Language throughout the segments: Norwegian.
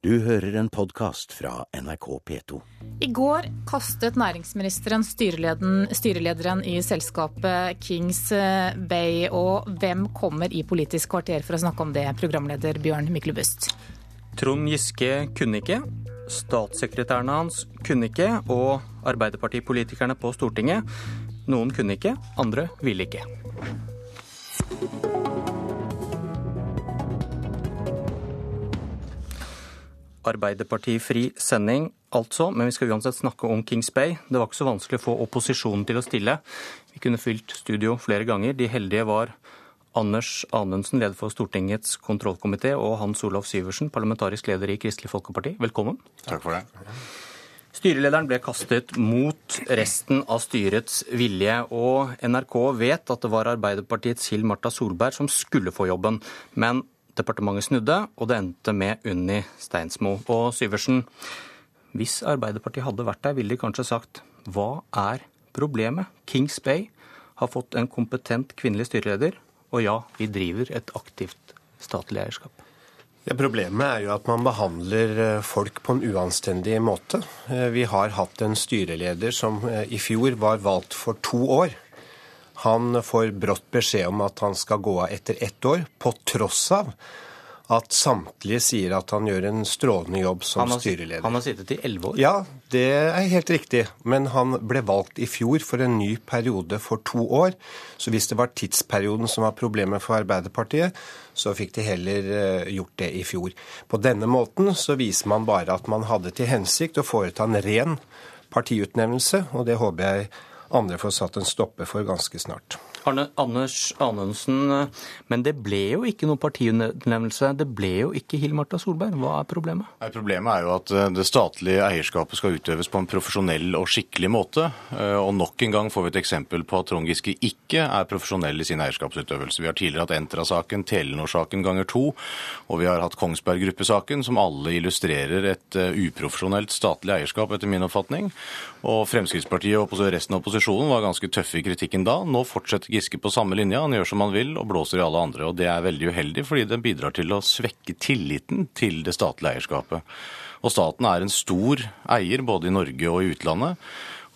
Du hører en podkast fra NRK P2. I går kastet næringsministeren styrelederen i selskapet Kings Bay. Og hvem kommer i Politisk kvarter for å snakke om det, programleder Bjørn Myklebust? Trond Giske kunne ikke. Statssekretærene hans kunne ikke. Og Arbeiderpartipolitikerne på Stortinget. Noen kunne ikke, andre ville ikke. Arbeiderpartifri sending, altså. Men vi skal uansett snakke om Kings Bay. Det var ikke så vanskelig å få opposisjonen til å stille. Vi kunne fylt studio flere ganger. De heldige var Anders Anundsen, leder for Stortingets kontrollkomité, og Hans Olav Syversen, parlamentarisk leder i Kristelig Folkeparti. Velkommen. Takk for det. Styrelederen ble kastet mot resten av styrets vilje, og NRK vet at det var Arbeiderpartiets Hill Marta Solberg som skulle få jobben. Men Departementet snudde, og det endte med Unni Steinsmo. Og Syversen, hvis Arbeiderpartiet hadde vært der, ville de kanskje sagt hva er problemet? Kings Bay har fått en kompetent kvinnelig styreleder, og ja, vi driver et aktivt statlig eierskap. Ja, problemet er jo at man behandler eh, folk på en uanstendig måte. Eh, vi har hatt en styreleder som eh, i fjor var valgt for to år. Han får brått beskjed om at han skal gå av etter ett år, på tross av at samtlige sier at han gjør en strålende jobb som han har, styreleder. Han har sittet i elleve år? Ja, det er helt riktig. Men han ble valgt i fjor for en ny periode for to år. Så hvis det var tidsperioden som var problemet for Arbeiderpartiet, så fikk de heller eh, gjort det i fjor. På denne måten så viser man bare at man hadde til hensikt å foreta en ren partiutnevnelse, og det håper jeg andre får satt en stopper for ganske snart. Arne, Anders Anundsen, men det ble jo ikke noe partiutnevnelse. Det ble jo ikke Hill-Marta Solberg. Hva er problemet? Nei, problemet er jo at eh, det statlige eierskapet skal utøves på en profesjonell og skikkelig måte. Eh, og nok en gang får vi et eksempel på at Trond Giske ikke er profesjonell i sin eierskapsutøvelse. Vi har tidligere hatt Entra-saken, Telenor-saken ganger to, og vi har hatt Kongsberg Gruppe-saken, som alle illustrerer et eh, uprofesjonelt statlig eierskap, etter min oppfatning. Og Fremskrittspartiet og resten av opposisjonen var ganske tøffe i kritikken da. Nå fortsetter Giske på samme linje. Han gjør som han vil og blåser i alle andre. og Det er veldig uheldig, fordi det bidrar til å svekke tilliten til det statlige eierskapet. Og staten er en stor eier både i Norge og i utlandet.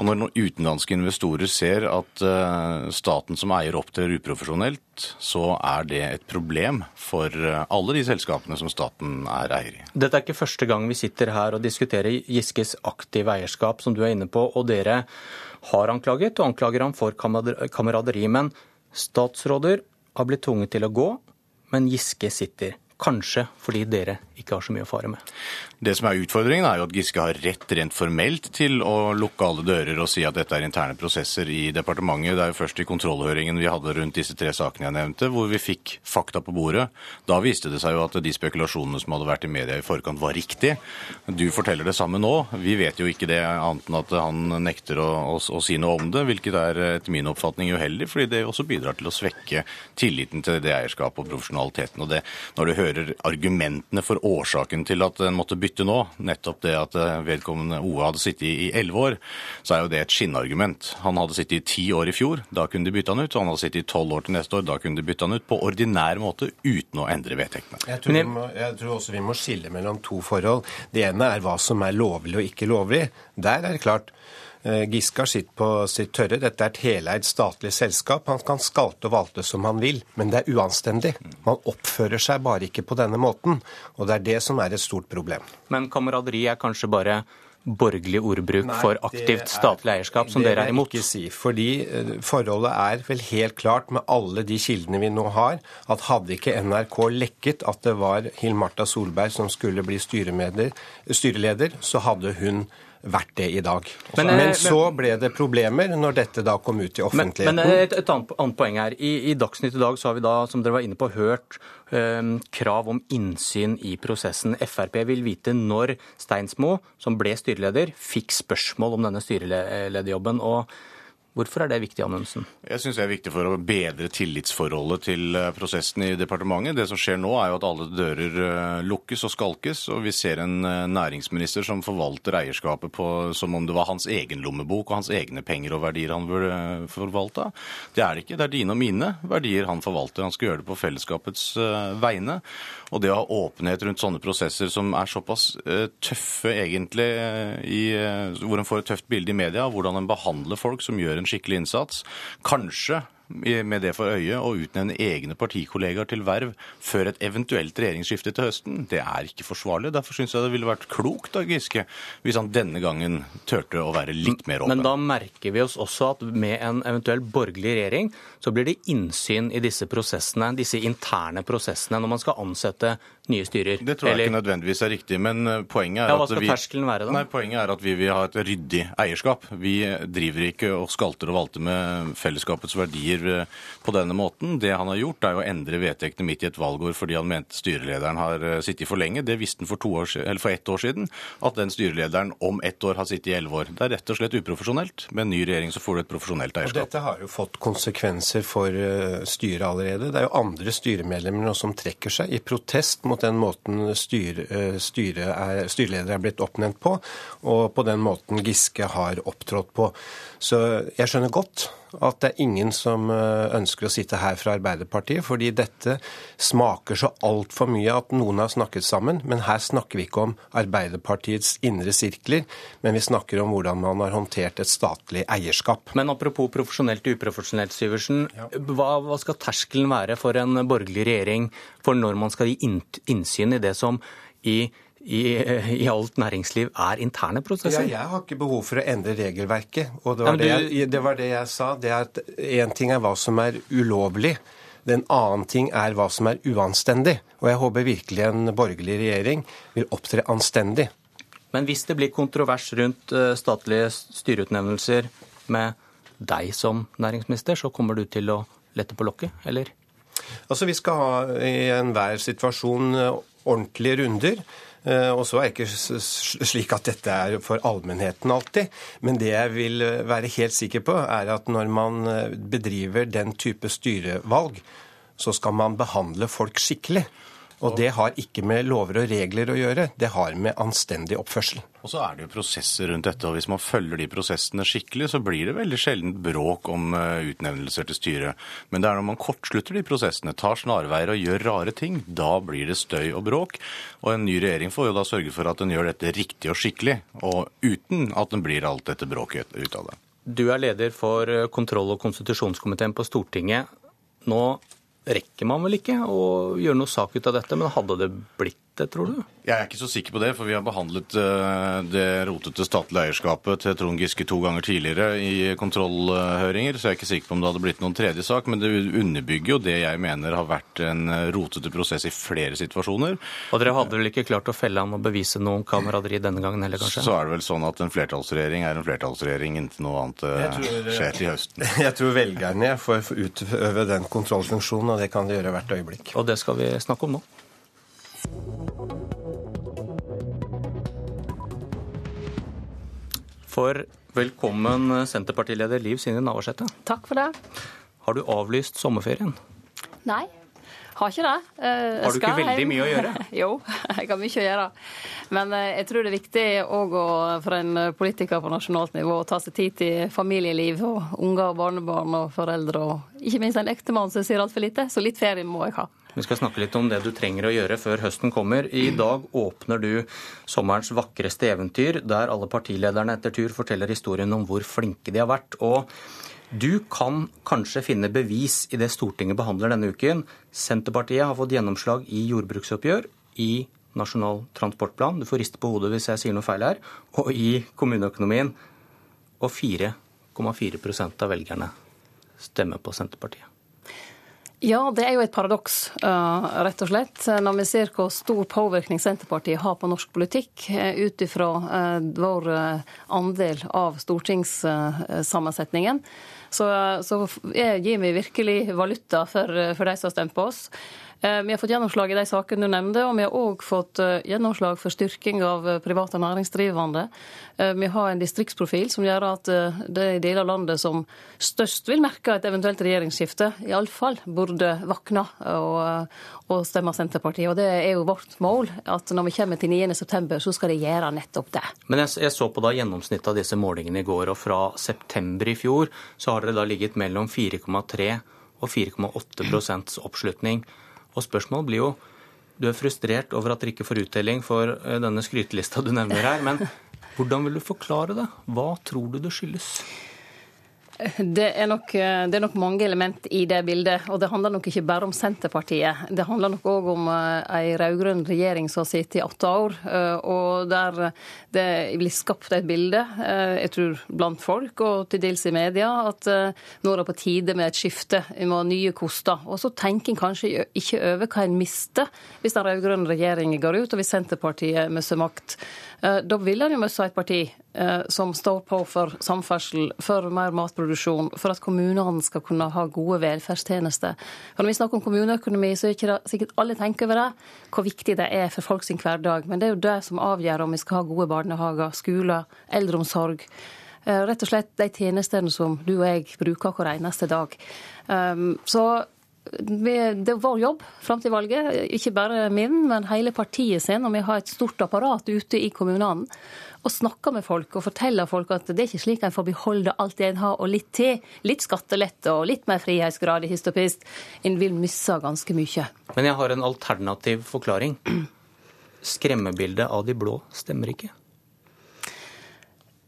Og når utenlandske investorer ser at eh, staten som eier opptrer uprofesjonelt, så er det et problem for eh, alle de selskapene som staten er eier i. Dette er ikke første gang vi sitter her og diskuterer Giskes aktive eierskap, som du er inne på. Og dere har anklaget og anklager ham for kameraderi. Men statsråder har blitt tvunget til å gå, men Giske sitter. Kanskje fordi dere ikke har så mye å fare med. Det som er utfordringen, er jo at Giske har rett rent formelt til å lukke alle dører og si at dette er interne prosesser i departementet. Det er jo først i kontrollhøringen vi hadde rundt disse tre sakene jeg nevnte, hvor vi fikk fakta på bordet. Da viste det seg jo at de spekulasjonene som hadde vært i media i forkant, var riktig. Du forteller det samme nå. Vi vet jo ikke det, annet enn at han nekter å, å, å si noe om det, hvilket er etter min oppfatning uheldig, fordi det også bidrar til å svekke tilliten til det eierskapet og profesjonaliteten. Og det, når du hører argumentene for årsaken til at en måtte bytte nå, nettopp det at eh, vedkommende OA hadde sittet i elleve år, så er jo det et skinnargument. Han hadde sittet i ti år i fjor, da kunne de bytte han ut. Og han hadde sittet i tolv år til neste år, da kunne de bytte han ut på ordinær måte uten å endre vedtektene. Jeg tror, må, jeg tror også vi må skille mellom to forhold. Det ene er hva som er lovlig og ikke lovlig. Der er det klart. Eh, Giske har sitt på sitt tørre. Dette er et heleid statlig selskap. Han kan skalte og valte som han vil, men det er uanstendig. Man oppfører seg bare ikke på denne måten, og det er det som er et stort problem. Men kameraderi er kanskje bare borgerlig ordbruk Nei, for aktivt er, statlig eierskap, som dere er imot? Det vil jeg ikke si. Fordi eh, forholdet er vel helt klart med alle de kildene vi nå har, at hadde ikke NRK lekket at det var Hill Marta Solberg som skulle bli styreleder, så hadde hun vært det i dag. Men, men, eh, så ble det problemer når dette da kom ut i offentligheten. Men, men eh, et, et, annet, poeng her. I, I, Dagsnytt i dag så har vi da, som dere var inne på, hørt um, krav om innsyn i prosessen. Frp vil vite når Steinsmo, som ble styreleder, fikk spørsmål om denne styrelederjobben. og Hvorfor er det viktig, Anundsen? Jeg syns det er viktig for å bedre tillitsforholdet til eh, prosessen i departementet. Det som skjer nå, er jo at alle dører eh, lukkes og skalkes, og vi ser en eh, næringsminister som forvalter eierskapet på, som om det var hans egen lommebok og hans egne penger og verdier han burde forvalte. Det er det ikke. Det er dine og mine verdier han forvalter. Han skal gjøre det på fellesskapets vegne. Og det å ha åpenhet rundt sånne prosesser som er såpass tøffe, egentlig, i, hvor en får et tøft bilde i media, hvordan en behandler folk som gjør en skikkelig innsats. Kanskje med det for øye å utnevne egne partikollegaer til verv før et eventuelt regjeringsskifte til høsten, det er ikke forsvarlig. Derfor syns jeg det ville vært klokt av Giske hvis han denne gangen turte å være litt mer åpen. Men da merker vi oss også at med en eventuell borgerlig regjering, så blir det innsyn i disse prosessene, disse interne prosessene, når man skal ansette nye styrer. Det tror jeg Eller... ikke nødvendigvis er riktig, men eh, poenget er ja, hva skal vi... terskelen være da? Nei, poenget er at vi vil ha et ryddig eierskap. Vi driver ikke og skalter og valter med fellesskapets verdier styrer på denne måten. Det han har gjort, er å endre vedtektene midt i et valgår fordi han mente styrelederen har eh, sittet for lenge. Det visste han for, år, for ett år siden, at den styrelederen om ett år har sittet i elleve år. Det er rett og slett uprofesjonelt. Med en ny regjering så får du et profesjonelt eierskap. Og dette har jo fått konsekvenser for eh, styret allerede. Det er jo andre styremedlemmer nå som trekker seg i protest mot den måten styre, eh, styre er, styreleder er blitt oppnevnt på, og på den måten Giske har opptrådt på. Så jeg skjønner godt at det er ingen som eh, ønsker å sitte her fra Arbeiderpartiet, fordi dette smaker så altfor mye at noen har snakket sammen. Men her snakker vi ikke om Arbeiderpartiets indre sirkler, men vi snakker om hvordan man har håndtert et statlig eierskap. Men apropos profesjonelt og uprofesjonelt, Syversen. Hva, hva skal terskelen være for en borgerlig regjering for når man skal gi innsyn i det som i i, i, alt næringsliv er interne prosesser? Ja, jeg har ikke behov for å endre regelverket. Og det var, du... det, jeg, det, var det jeg sa. det er at Én ting er hva som er ulovlig. Den annen ting er hva som er uanstendig. Og jeg håper virkelig en borgerlig regjering vil opptre anstendig. Men hvis det blir kontrovers rundt eh, statlige styreutnevnelser med deg som næringsminister, så kommer du til å lette på lokket, eller? Altså, Vi skal ha i enhver situasjon eh, ordentlige runder. Eh, og så er det ikke slik at dette er for allmennheten alltid. Men det jeg vil eh, være helt sikker på, er at når man eh, bedriver den type styrevalg, så skal man behandle folk skikkelig. Og det har ikke med lover og regler å gjøre, det har med anstendig oppførsel. Og så er det jo prosesser rundt dette, og hvis man følger de prosessene skikkelig, så blir det veldig sjelden bråk om eh, utnevnelser til styret. Men det er når man kortslutter de prosessene, tar snarveier og gjør rare ting, da blir det støy og bråk. Og en ny regjering får jo da sørge for at den gjør dette riktig og skikkelig, og uten at den blir alt dette bråket ut av det. Du er leder for eh, kontroll- og konstitusjonskomiteen på Stortinget. Nå rekker man vel ikke å gjøre noe sak ut av dette, men hadde det blitt det, tror du? Jeg er ikke så sikker på det, for vi har behandlet eh, det rotete statlige eierskapet til Trond Giske to ganger tidligere i kontrollhøringer, så jeg er ikke sikker på om det hadde blitt noen tredje sak. Men det underbygger jo det jeg mener har vært en rotete prosess i flere situasjoner. Og dere hadde vel ikke klart å felle han og bevise noen kameraderi denne gangen heller, kanskje? Så er det vel sånn at en flertallsregjering er en flertallsregjering inntil noe annet eh, tror, skjer til høsten. Jeg tror velgerne får utøve den kontrollfunksjonen, og det kan de gjøre hvert øyeblikk. Og det skal vi snakke om nå. For velkommen Senterpartileder Liv Signe Navarsete. Takk for det. Har du avlyst sommerferien? Nei, har ikke det. Jeg har du ikke veldig mye å gjøre? jo, jeg har mye å gjøre. Men eh, jeg tror det er viktig òg for en politiker på nasjonalt nivå å ta seg tid til familieliv og unger og barnebarn og foreldre, og ikke minst en ektemann som sier altfor lite. Så litt ferie må jeg ha. Vi skal snakke litt om det du trenger å gjøre før høsten kommer. I dag åpner du sommerens vakreste eventyr, der alle partilederne etter tur forteller historien om hvor flinke de har vært. Og du kan kanskje finne bevis i det Stortinget behandler denne uken. Senterpartiet har fått gjennomslag i jordbruksoppgjør, i Nasjonal transportplan, du får riste på hodet hvis jeg sier noe feil her, og i kommuneøkonomien. Og 4,4% av velgerne stemmer på Senterpartiet. Ja, det er jo et paradoks, uh, rett og slett. Når vi ser hvor stor påvirkning Senterpartiet har på norsk politikk, uh, ut ifra uh, vår andel av stortingssammensetningen, Så, så gir vi virkelig valuta for, for de som har stemt på oss. Eh, vi har fått gjennomslag i de sakene du nevnte, og vi har òg fått eh, gjennomslag for styrking av eh, private næringsdrivende. Vi har en distriktsprofil som gjør at er deler av landet som størst vil merke et eventuelt regjeringsskifte, iallfall burde våkne og, og stemme Senterpartiet. Og det er jo vårt mål, at når vi kommer til 9.9, så skal de gjøre nettopp det. Men jeg, jeg så på da gjennomsnittet av disse målingene i går, og fra september i fjor så har dere da ligget mellom 4,3 og 4,8% oppslutning. Og spørsmålet blir jo Du er frustrert over at dere ikke får uttelling for eh, denne skrytelista du nevner her. Men hvordan vil du forklare det? Hva tror du det skyldes? Det er, nok, det er, nok, mange element i det bildet. Og det handler nok ikke bare om Senterpartiet. Det handler nok òg om eh, ei rød-grønn regjering som har sittet i åtte år, eh, og der det blir skapt et bilde, eh, jeg tror blant folk og til dels i media, at nå er det på tide med et skifte. Vi må ha nye koster. Og så tenker en kanskje ikke over hva en mister hvis den rød-grønne regjeringen går ut, og hvis Senterpartiet mister makt. Da vil en jo miste et parti som står på for samferdsel, for mer matproduksjon matproduksjon for at kommunene skal kunne ha gode velferdstjenester. For når vi snakker om kommuneøkonomi, så er ikke det sikkert alle tenker over det, hvor viktig det er for folk sin hverdag. Men det er jo det som avgjør om vi skal ha gode barnehager, skoler, eldreomsorg. Eh, rett og slett de tjenestene som du og jeg bruker hver eneste dag. Um, så det er vår jobb fram til valget, ikke bare min, men hele partiet sin. Og vi har et stort apparat ute i kommunene og snakker med folk og forteller folk at det er ikke slik en får beholde alt det en har, og litt til. Litt skattelette og litt mer frihetsgrad i hist og pist. En vil misse ganske mye. Men jeg har en alternativ forklaring. Skremmebildet av de blå stemmer ikke.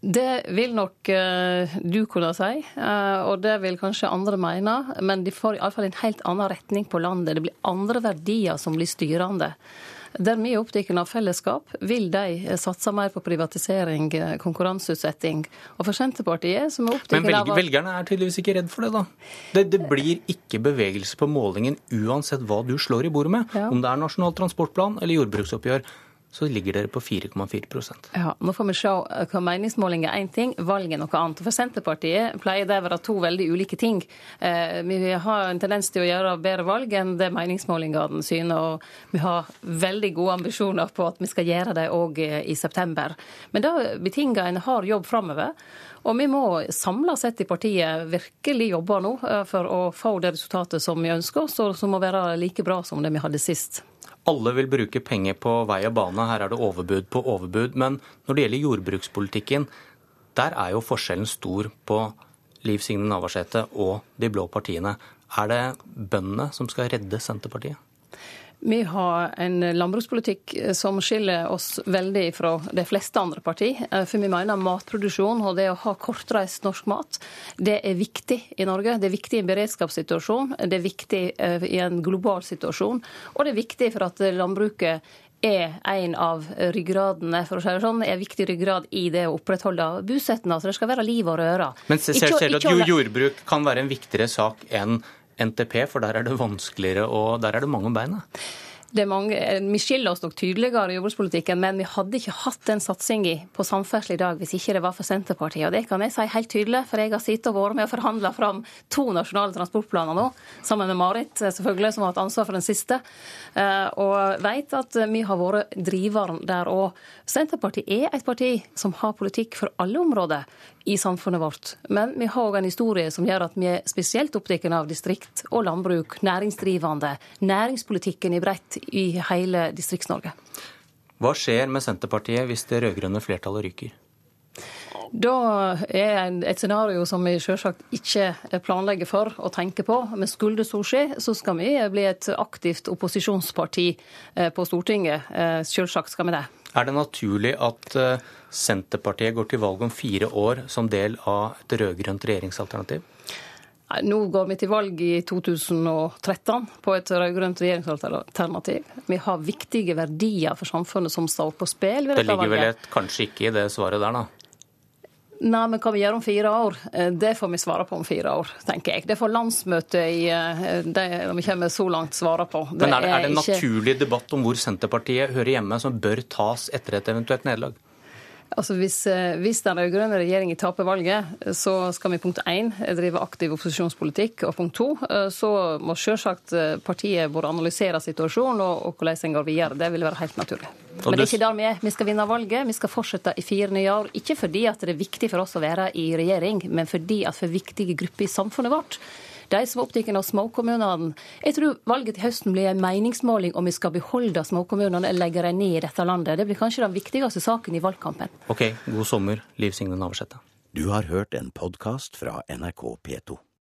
Det vil nok uh, du kunne si, uh, og det vil kanskje andre mene. Men de får iallfall en helt annen retning på landet. Det blir andre verdier som blir styrende. Der vi er opptatt av fellesskap, vil de satse mer på privatisering, konkurranseutsetting. Og for Senterpartiet, som er opptatt Men velg, velgerne er tydeligvis ikke redd for det, da. Det, det, blir ikke bevegelse på målingen uansett hva du slår i bordet med. Ja. Om det er Nasjonal transportplan eller jordbruksoppgjør så ligger dere på 4,4% Ja, Nå får vi se hva meningsmåling er én ting, valg er noe annet. For Senterpartiet pleier det å være to veldig ulike ting. Eh, vi har en tendens til å gjøre bedre valg enn det meningsmålingene syner. Og vi har veldig gode ambisjoner på at vi skal gjøre det òg eh, i september. Men det betinger en hard jobb framover. Og vi må samla sett i partiet virkelig jobbe nå eh, for å få det resultatet som vi ønsker oss, og som må være like bra som det vi hadde sist. Alle vil bruke penger på vei og bane, her er det overbud på overbud. Men når det gjelder jordbrukspolitikken, der er jo forskjellen stor på Liv Signe Navarsete og de blå partiene. Er det bøndene som skal redde Senterpartiet? Vi har en landbrukspolitikk som skiller oss veldig fra de fleste andre partier. Eh, for vi mener matproduksjon og det å ha kortreist norsk mat, det er viktig i Norge. Det er viktig i en beredskapssituasjon, det er viktig eh, i en global situasjon, og det er viktig for at landbruket er en av ryggradene, for å si det sånn, er viktig ryggrad i det å opprettholde bosetten. Altså det skal være liv og røre. Men ser, ser du at jordbruk kan være en viktigere sak enn NTP, for der er det vanskeligere og der er det mange beina. det er mange, Vi skiller oss nok tydeligere i jordbrukspolitikken, men vi hadde ikke hatt den satsinga på samferdsel i dag hvis ikke det var for Senterpartiet. Og det kan jeg si helt tydelig, for jeg har sittet og vært med og forhandla fram to nasjonale transportplaner nå, sammen med Marit, selvfølgelig, som har hatt ansvar for den siste, eh, og vet at vi har vært driveren der òg. Senterpartiet er et parti som har politikk for alle områder i samfunnet vårt. Men vi har òg en historie som gjør at vi er spesielt opptatt av distrikt og landbruk, næringsdrivende, næringspolitikken i bredt i hele Distrikts-Norge. Hva skjer med Senterpartiet hvis det rød-grønne flertallet ryker? Da er et scenario som vi selvsagt ikke planlegger for å tenke på. Men skulle det så skje, så skal vi bli et aktivt opposisjonsparti eh, på Stortinget. Eh, selvsagt skal vi det. Er det naturlig at eh, Senterpartiet går til valg om fire år som del av et rød-grønt regjeringsalternativ? Nå går vi til valg i 2013 på et rød-grønt regjeringsalternativ. Vi har viktige verdier for samfunnet som står på spill. det ligger vel et kanskje ikke i det svaret der, da? Nei, men hva vi gjør om fire år, eh, det får vi svare på om fire år, tenker jeg. Det får landsmøtet i eh, det, når vi kommer så langt, svare på. Det men er det, er det en naturlig debatt om hvor Senterpartiet hører hjemme, som bør tas etter et eventuelt nederlag? Altså hvis, eh, hvis den rød-grønne regjeringen taper valget, så skal vi punkt én drive aktiv opposisjonspolitikk. Og punkt to eh, så må selvsagt eh, partiet både analysere situasjonen og, og hvordan en går videre. Det vil være helt naturlig. Men det er ikke der vi er. Vi skal vinne valget. Vi skal fortsette i fire nye år. Ikke fordi at det er viktig for oss å være i regjering, men fordi at for viktige grupper i samfunnet vårt de som er opptatt av småkommunene. Jeg tror valget til høsten blir en meningsmåling om vi skal beholde småkommunene eller legge dem ned i dette landet. Det blir kanskje den viktigste saken i valgkampen. Ok, god sommer, Liv Signe Navarsete. Du har hørt en podkast fra NRK P2.